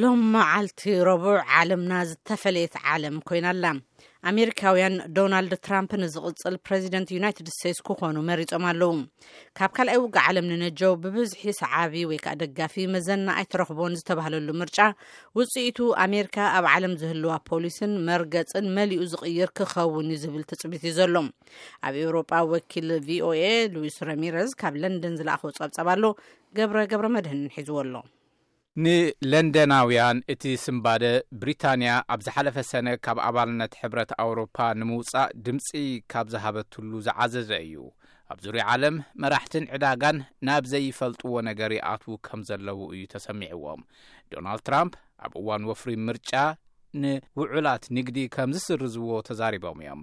ሎም መዓልቲ ረቡዕ ዓለምና ዝተፈለየት ዓለም ኮይና ኣላ ኣሜሪካውያን ዶናልድ ትራምፕ ንዝቕፅል ፕረዚደንት ዩናይትድ ስቴትስ ክኾኑ መሪፆም ኣለዉ ካብ ካልኣይ ውግ ዓለም ንነጀው ብብዝሒ ሰዓቢ ወይ ከዓ ደጋፊ መዘና ኣይተረኽቦን ዝተባህለሉ ምርጫ ውፅኢቱ ኣሜሪካ ኣብ ዓለም ዝህልዋ ፖሊስን መርገፅን መሊኡ ዝቕይር ክኸውን እዩ ዝብል ትፅቢት እዩ ዘሎም ኣብ ኤውሮጳ ወኪል ቪኦኤ ሉዊስ ረሚረዝ ካብ ለንደን ዝለኣኾ ጸብጸብ ኣሎ ገብረ ገብረ መድህን ሒዝዎ ኣሎ ንለንደናውያን እቲ ስምባደ ብሪታንያ ኣብ ዝሓለፈ ሰነ ካብ ኣባልነት ሕብረት ኣውሮፓ ንምውጻእ ድምፂ ካብ ዝሃበትሉ ዝዓዘዘ እዩ ኣብ ዙርያ ዓለም መራሕትን ዕዳጋን ናብ ዘይፈልጥዎ ነገር ይኣትዉ ከም ዘለዉ እዩ ተሰሚዕዎም ዶናልድ ትራምፕ ኣብ እዋን ወፍሪ ምርጫ ንውዑላት ንግዲ ከም ዝስርዝዎ ተዛሪቦም እዮም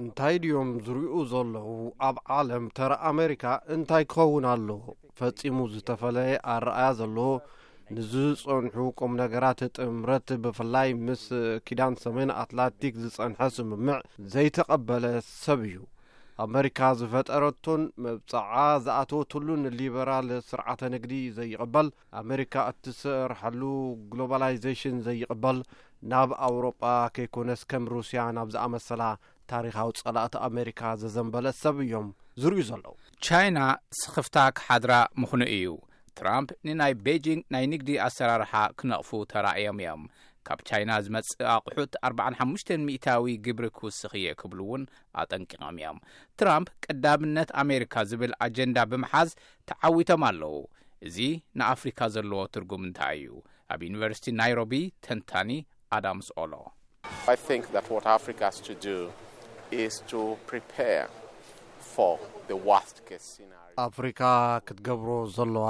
እንታይ ድዮም ዝሪኡ ዘለዉ ኣብ ዓለም ተራ ኣሜሪካ እንታይ ክኸውን ኣለዎ ፈጺሙ ዝተፈለየ ኣረኣያ ዘለዎ ንዝጸንሑ ቁም ነገራት ጥምረት ብፍላይ ምስ ኪዳን ሰሜን ኣትላንቲክ ዝጸንሐ ስምምዕ ዘይተቐበለ ሰብ እዩ ኣመሪካ ዝፈጠረቶን መብጽዓ ዝኣተወትሉን ሊበራል ስርዓተ ንግዲ ዘይቕበል ኣመሪካ እትሰርሓሉ ግሎባላይዜሽን ዘይቕበል ናብ ኣውሮጳ ከይኮነስ ከም ሩስያ ናብ ዝኣመሰላ ታሪኻዊ ጸላእቲ ኣመሪካ ዘዘንበለ ሰብ እዮም ዝርእዩ ዘለዉ ቻይና ስኽፍታ ክሓድራ ምኽኑ እዩ ትራምፕ ንናይ ቤጂንግ ናይ ንግዲ ኣሰራርሓ ክነቕፉ ተራእዮም እዮም ካብ ቻይና ዝመጽእ ኣቑሑት 45 ሚእታዊ ግብሪ ክውስኽ እየ ክብሉ እውን ኣጠንቂቖም እዮም ትራምፕ ቀዳምነት ኣሜሪካ ዝብል ኣጀንዳ ብምሓዝ ተዓዊቶም ኣለዉ። እዚ ንኣፍሪካ ዘለዎ ትርጉም እንታይ እዩ? ኣብ ዩኒቨርሲቲ ናይሮቢ ተንታኒ ኣዳምስ ኦሎ። ኣፍሪካ ክትገብሮ ዘለዋ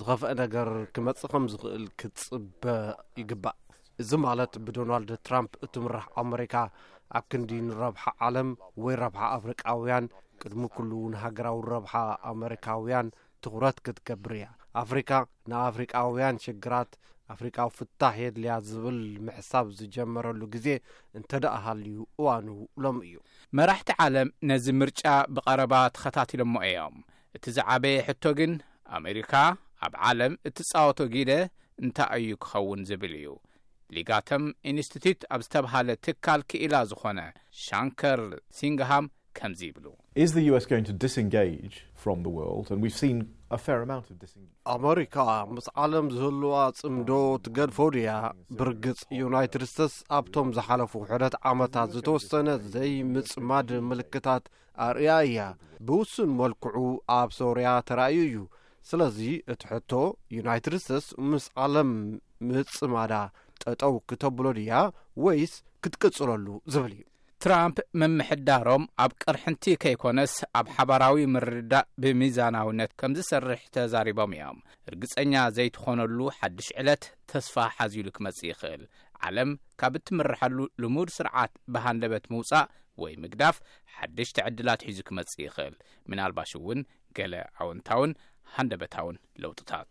ዝኸፍአ ነገር ክመፅእ ከምዝኽእል ክትፅበ ይግባእ። እዚ ማለት ብዶናልድ ትራምፕ እትምራሕ ኣመሪካ ኣብ ክንዲ ንረብሓ ዓለም ወይ ረብሓ ኣፍሪቃውያን ቅድሚ ኩሉ ውን ሃገራዊ ረብሓ ኣመሪካውያን ትኩረት ክትገብር እያ ኣፍሪካ ንኣፍሪቃውያን ሽግራት ኣፍሪቃዊ ፍታሕ የድልያ ዝብል ምሕሳብ ዝጀመረሉ ግዜ እንተ ደኣ ሃልዩ እዋኑ ሎም እዩ መራሕቲ ዓለም ነዚ ምርጫ ብቐረባ ተኸታትሎሞ እዮም እቲ ዝዓበየ ሕቶ ግን ኣሜሪካ ኣብ ዓለም እትጻወቶ ጊደ እንታይ እዩ ክኸውን ዝብል እዩ። ሊጋተም ኢንስቲትዩት ኣብ ዝተብሃለ ትካል ክኢላ ዝኾነ ሻንከር ሲንግሃም ከምዚ ይብሉ። ኣመሪካ ምስ ዓለም ዝህልዋ ጽምዶ ትገድፎ ድያ? ብርግጽ ዩናይትድ ስተትስ ኣብቶም ዝሓለፉ ውሕደት ዓመታት ዝተወሰነ ዘይምጽማድ ምልክታት ኣርኣያ ብውሱን መልክዑ ኣብ ሶርያ ተራእዩ እዩ። ስለዚ እቲ ሕቶ ዩናይትድ ስተትስ ምስ ዓለም ምጽማዳ ጠጠው ክተብሎ ድያ ወይስ ክትቅጽለሉ ዝብል እዩ። ትራምፕ ምምሕዳሮም ኣብ ቅርሕንቲ ከይኮነስ ኣብ ሓባራዊ ምርድዳእ ብሚዛናውነት ከምዝሰርሕ ተዛሪቦም እዮም። ርግጸኛ ዘይትኾነሉ ሓድሽ ዕለት ተስፋ ሓዚሉ ክመጽእ ይኽእል። ዓለም ካብ እትምረሐሉ ልሙድ ስርዓት ብሃንደበት ምውጻእ ወይ ምግዳፍ ሓደሽቲ ዕድላት ሒዙ ክመጽእ ይኽእል፣ ምናልባሽ እውን ገለ ኣወንታውን ሃንደበታውን ለውጥታት።